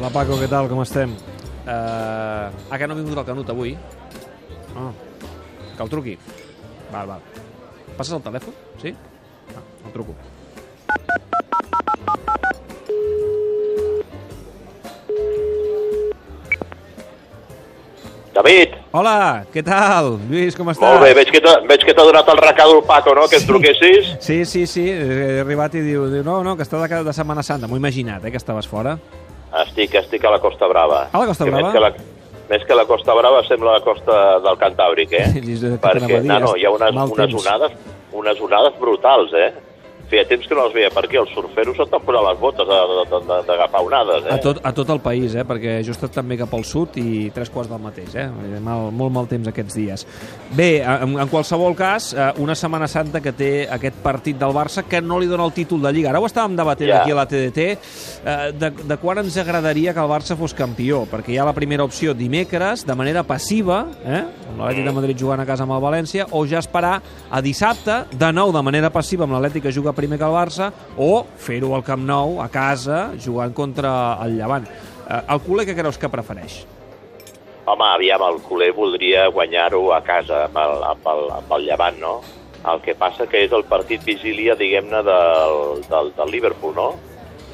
Hola Paco, què tal? Com estem? Uh, ah, que no ha vingut el Canut avui? Ah, que el truqui. Val, val. Passes el telèfon? Sí? Ah, el truco. David, Hola, què tal? Lluís, com estàs? molt bé, veig que t'ha veig que t'ha donat el recado el Paco, no?, que et truquessis. Sí, sí, sí, he arribat i diu, diu no, no, que està de, de Setmana Santa. M'ho he imaginat, eh, que estaves fora. Estic, estic a la Costa Brava. A la Costa Que Brava? Més que la, més que la Costa Brava sembla la costa del Cantàbric, eh? Sí, Perquè, no, no, hi ha unes, unes onades, unes onades brutals, eh? Feia temps que no els veia per aquí. Els surferos s'estan posant les botes de- de- de- d'agafar onades, eh? A tot, a tot el país, eh? perquè jo he estat també cap al sud i tres quarts del mateix. Eh? Mal, molt mal temps aquests dies. Bé, en, en qualsevol cas, eh, una Setmana Santa que té aquest partit del Barça que no li dona el títol de Lliga. Ara ho estàvem debatent Ja. aquí a la TDT, eh, de, de quan ens agradaria que el Barça fos campió, perquè hi ha la primera opció dimecres, de manera passiva, eh? amb l'Atlètic de Madrid jugant a casa amb el València, o ja esperar a dissabte, de nou de manera passiva amb l'Atlètic que juga primer que el Barça, o fer-ho al Camp Nou, a casa, jugant contra el Llevant. Eh, el culer què creus que prefereix? Home, aviam, el culer voldria guanyar-ho a casa amb el, amb, el, amb el Llevant, no? El que passa que és el partit vigília, diguem-ne, del, del, del Liverpool, no?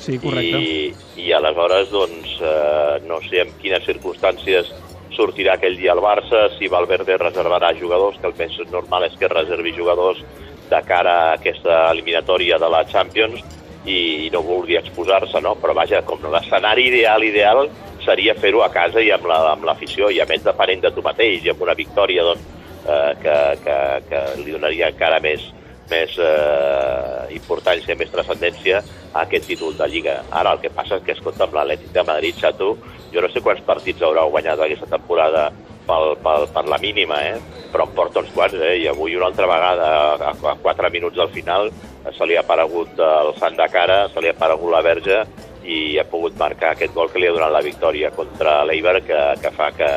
Sí, correcte. I, i aleshores, doncs, eh, no sé en quines circumstàncies sortirà aquell dia el Barça, si Valverde reservarà jugadors, que el més normal és que reservi jugadors de cara a aquesta eliminatòria de la Champions i, i no vulgui exposar-se, no? Però vaja, com l'escenari ideal, ideal, seria fer-ho a casa i amb la- amb l'afició, i a més depenent de tu mateix, i amb una victòria, doncs, eh, que, que, que li donaria encara més, més eh, importància, més transcendència a aquest títol de Lliga. Ara el que passa és que, escolta, amb l'Atlètic de Madrid, Xato, jo no sé quants partits haurà guanyat aquesta temporada pel, pel, per la mínima, eh? però en porta uns quants, eh? i avui una altra vegada, a, a 4 minuts del final, se li ha aparegut el sant de cara, se li ha aparegut la verge, i ha pogut marcar aquest gol que li ha donat la victòria contra l'Eiber, que, que fa que,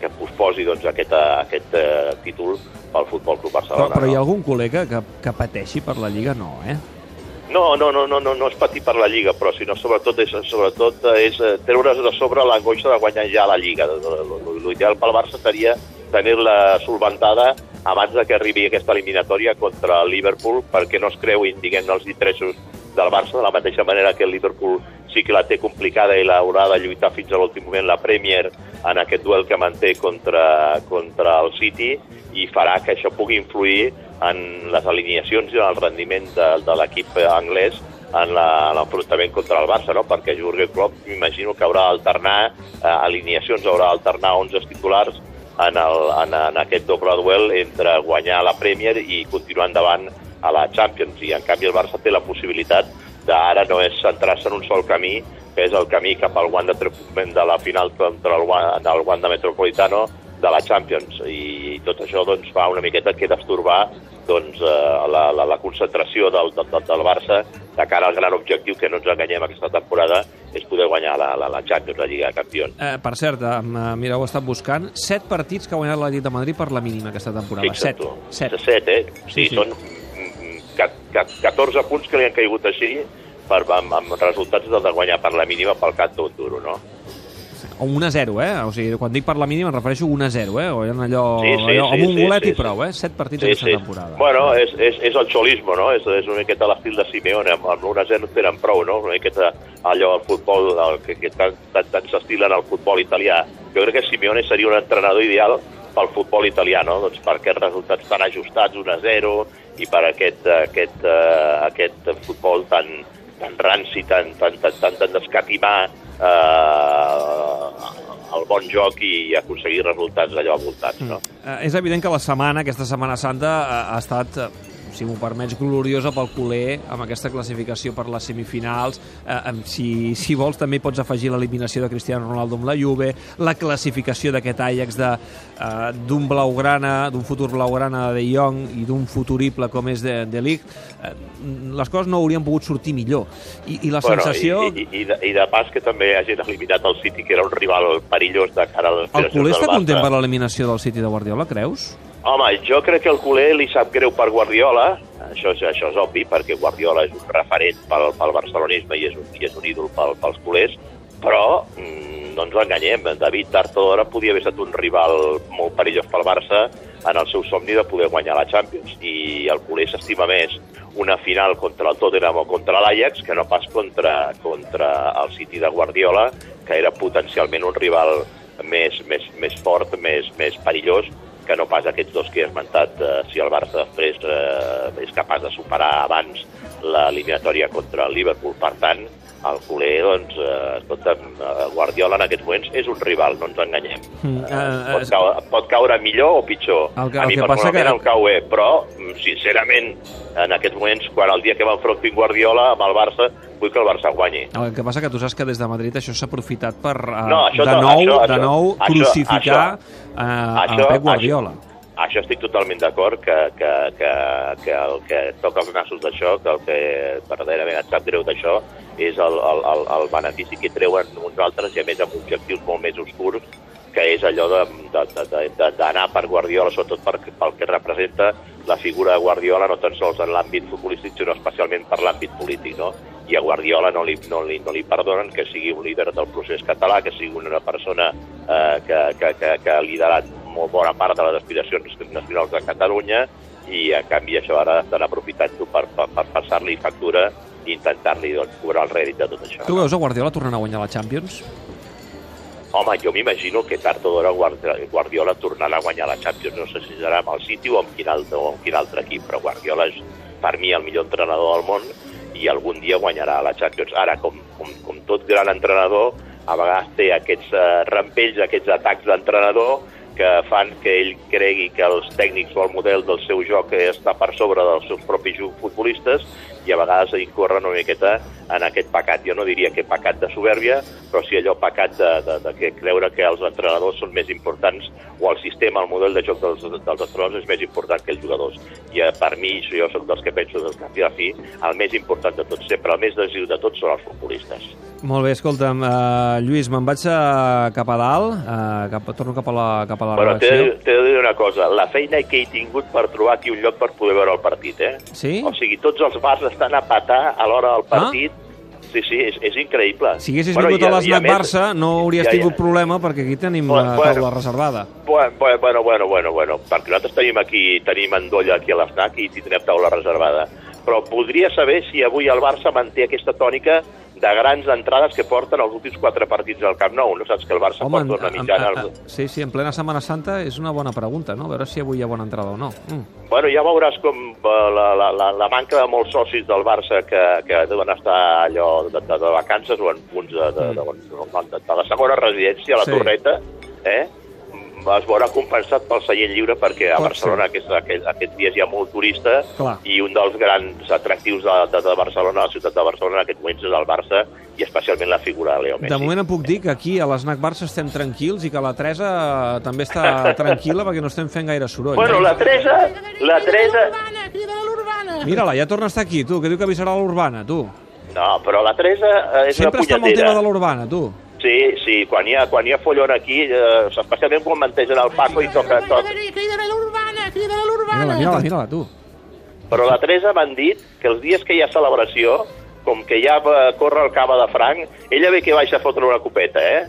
que posposi doncs, aquest, aquest eh, títol pel Futbol Club Però, Barcelona. però hi ha algun que, que, que pateixi per la Lliga? No, eh? No, no, no, no, no, no és patir per la Lliga, però sinó sobretot és, sobretot és eh, treure's de sobre l'angoixa de guanyar ja la Lliga. L'ideal pel Barça seria tenir-la solventada abans de que arribi aquesta eliminatòria contra el Liverpool perquè no es creuin, diguem els interessos del Barça, de la mateixa manera que el Liverpool sí que la té complicada i l'haurà de lluitar fins a l'últim moment la Premier en aquest duel que manté contra, contra el City i farà que això pugui influir en les alineacions i en el rendiment de, de l'equip anglès en l'enfrontament contra el Barça, no? perquè Jurgen Klopp m'imagino que haurà d'alternar eh, alineacions, haurà d'alternar 11 titulars en, el, en, en aquest doble duel entre guanyar la Premier i continuar endavant a la Champions. I en canvi el Barça té la possibilitat d'ara no és centrar-se en un sol camí, que és el camí cap al Wanda Treatment de la final contra el, el Wanda Metropolitano de la Champions. I tot això doncs, fa una miqueta que destorbar doncs, eh, la, la, la concentració del, del, del, Barça de cara al gran objectiu que no ens enganyem aquesta temporada és poder guanyar la, la, la Champions, la Lliga de Campions. Eh, per cert, eh, mira, ho he estat buscant, set partits que ha guanyat l'Atlètic de Madrid per la mínima aquesta temporada. Fixa't set. tu. set. Set, eh? Sí, Sí, sí. Són mm, ca- ca- 14 punts que li han caigut així per, amb, amb resultats de guanyar per la mínima pel Cat d'un duro, no? O 1 a 0, eh? O sigui, quan dic per la mínima em refereixo a 1 a 0, eh? O eren allò, Sí, sí, allò sí, amb un sí, golet sí, i prou, eh? Set partits Sí, aquesta sí. temporada. Bueno, és, és, és el xolismo, no? És, és una miqueta l'estil de Simeone, amb, amb l'1-0 tenen prou, no? Una miqueta allò al futbol, el, que, que tant, tant, tant s'estila en el futbol italià. Jo crec que Simeone seria un entrenador ideal pel futbol italià, no? Doncs per aquests resultats tan ajustats, 1-0, i per aquest, aquest, uh, aquest futbol tan, tan ranci, tan, tan, tan, tan, tan d'escatimar eh, el bon joc i aconseguir resultats allò voltats, no? Eh, és evident que la setmana, aquesta Setmana Santa, ha, ha estat, eh, si m'ho permets, gloriosa pel culer amb aquesta classificació per les semifinals. Eh, amb- si, si vols, també pots afegir l'eliminació de Cristiano Ronaldo amb la Juve, la classificació d'aquest Ajax de, eh, d'un blaugrana, d'un futur blaugrana de Jong i d'un futurible com és de, de Ligt. Eh, les coses no haurien pogut sortir millor. I, i la sensació... I, i, i, de, I de pas que també hagin eliminat el City, que era un rival perillós de cara a les El culer està content per l'eliminació del City de Guardiola, creus? Home, jo crec que el culer li sap greu per Guardiola, això, és, això és obvi, perquè Guardiola és un referent pel, pel barcelonisme i és un, i és un ídol pel, pels culers, però mm, no ens enganyem, David Tartadora podia haver estat un rival molt perillós pel Barça en el seu somni de poder guanyar la Champions, i el culer s'estima més una final contra el Tottenham o contra l'Ajax que no pas contra, contra el City de Guardiola, que era potencialment un rival més, més, més fort, més, més perillós, que no pas aquests dos que he esmentat, eh, si el Barça després eh, és capaç de superar abans l'eliminatòria contra el Liverpool. Per tant, el culer, doncs, eh, escolta'm, eh, Guardiola en aquests moments és un rival, no ens enganyem. Mm, uh, uh, pot, caure, pot caure millor o pitjor. El que, a mi el que passa que... el cau bé, però, mm, sincerament, en aquests moments, quan el dia que va enfrontar Guardiola amb el Barça, vull que el Barça guanyi. El que passa que tu saps que des de Madrid això s'ha aprofitat per uh, no, de, nou, això, de nou això, crucificar això, uh, això, Pep Guardiola. Això, això estic totalment d'acord que, que, que, que el que toca els nassos d'això, que el que verdaderament et sap greu d'això és el, el, el, el benefici que treuen uns altres i a més amb objectius molt més oscurs que és allò d'anar per Guardiola, sobretot per, pel que representa la figura de Guardiola no tan sols en l'àmbit futbolístic, sinó especialment per l'àmbit polític, no? I a Guardiola no li, no, li, no li perdonen que sigui un líder del procés català, que sigui una persona eh, que, que, que, que ha liderat molt bona part de les aspiracions nacionals de Catalunya i a canvi això ara estan aprofitant-ho per, per, per passar-li factura i intentar-li doncs, cobrar el rèdit de tot això. Tu veus a Guardiola tornant a guanyar la Champions? Home, jo m'imagino que tard o d'hora Guardiola tornarà a guanyar la Champions. No sé si serà amb el City o amb quin altre, o amb quin altre equip, però Guardiola és per mi el millor entrenador del món i algun dia guanyarà la Champions. Ara, com, com, com tot gran entrenador, a vegades té aquests uh, rampells, aquests atacs d'entrenador que fan que ell cregui que els tècnics o el model del seu joc està per sobre dels seus propis futbolistes i a vegades incorre una miqueta en aquest pecat. Jo no diria que pecat de soberbia, però sí allò pecat de, de, de que creure que els entrenadors són més importants o el sistema, el model de joc dels, dels entrenadors és més important que els jugadors. I eh, per mi, jo soc dels que penso del cap i a fi, el més important de tot sempre, el més decisiu de tots són els futbolistes. Molt bé, escolta'm, uh, Lluís, me'n vaig a, cap a dalt, uh, cap, torno cap a la, cap a la bueno, redacció. T'he de dir una cosa, la feina que he tingut per trobar aquí un lloc per poder veure el partit, eh? Sí? O sigui, tots els bars estan a patar a l'hora del ah? partit, ah? Sí, sí, és, és increïble. Si haguessis bueno, vingut a l'Snac Barça no hauries ja, ja. tingut problema perquè aquí tenim bueno, la taula bueno, reservada. Bueno, bueno, bueno, bueno, bueno, perquè nosaltres tenim aquí, tenim endolla aquí a l'Snac i tindrem taula reservada. Però voldria saber si avui el Barça manté aquesta tònica de grans entrades que porten els últims quatre partits al Camp Nou. No saps que el Barça Home, porta una mitjana... A, sí, sí, en plena Setmana Santa és una bona pregunta, no? A veure si avui hi ha bona entrada o no. Mm. Bueno, ja veuràs com eh, la, la, la, la manca de molts socis del Barça que, que deuen estar allò de, de, de vacances o en punts de, de, de, de, de, de la segona residència, a la sí. Torreta, eh? Es veurà compensat pel seient lliure perquè a Pot Barcelona aquest, aquest, aquests dies hi ha molt turista Clar. i un dels grans atractius de, de, de Barcelona, la ciutat de Barcelona en aquest moments és el Barça i especialment la figura de Leo Messi. De moment em puc dir que aquí a l'Snac Barça estem tranquils i que la Teresa també està tranquil·la perquè no estem fent gaire soroll. Bueno, eh? la Teresa... La Teresa... Mira-la, ja torna a estar aquí, tu, que diu que avisarà l'Urbana, tu. No, però la Teresa és Sempre una punyetera. Sempre està amb el tema de l'Urbana, tu. Sí, sí, quan hi ha, quan hi ha follon aquí, eh, especialment quan mantegen el Paco i toca tot. Crida l'urbana, crida l'urbana. Mira-la, mira-la, mira tu. Però la Teresa m'han dit que els dies que hi ha celebració, com que ja corre el cava de franc, ella ve que baixa a fotre una copeta, eh?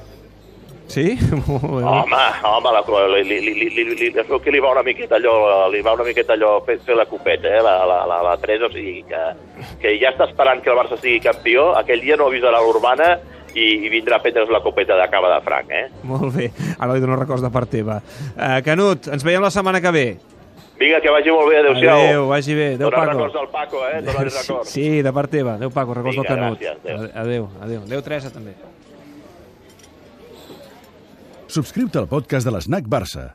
Sí? home, home, la, li, li, li, li, li, li, que li va una miqueta allò, li va una miqueta allò fer, fer la copeta, eh, la, la, la, la Teresa, o sigui que, que ja està esperant que el Barça sigui campió, aquell dia no avisarà l'Urbana i, i vindrà a prendre's la copeta de cava de franc, eh? Molt bé, ara li dono records de part teva. Uh, Canut, ens veiem la setmana que ve. Vinga, que vagi molt bé, adéu-siau. Adéu, vagi bé. Adéu, Paco. records del Paco, eh? Dóna records. Sí, de part teva. Adéu, Paco, records Vinga, del Canut. Gràcies, adéu. Adéu, adéu. Adéu, Teresa, també. Subscriu-te al podcast de l'Snac Barça.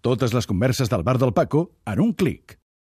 Totes les converses del bar del Paco en un clic.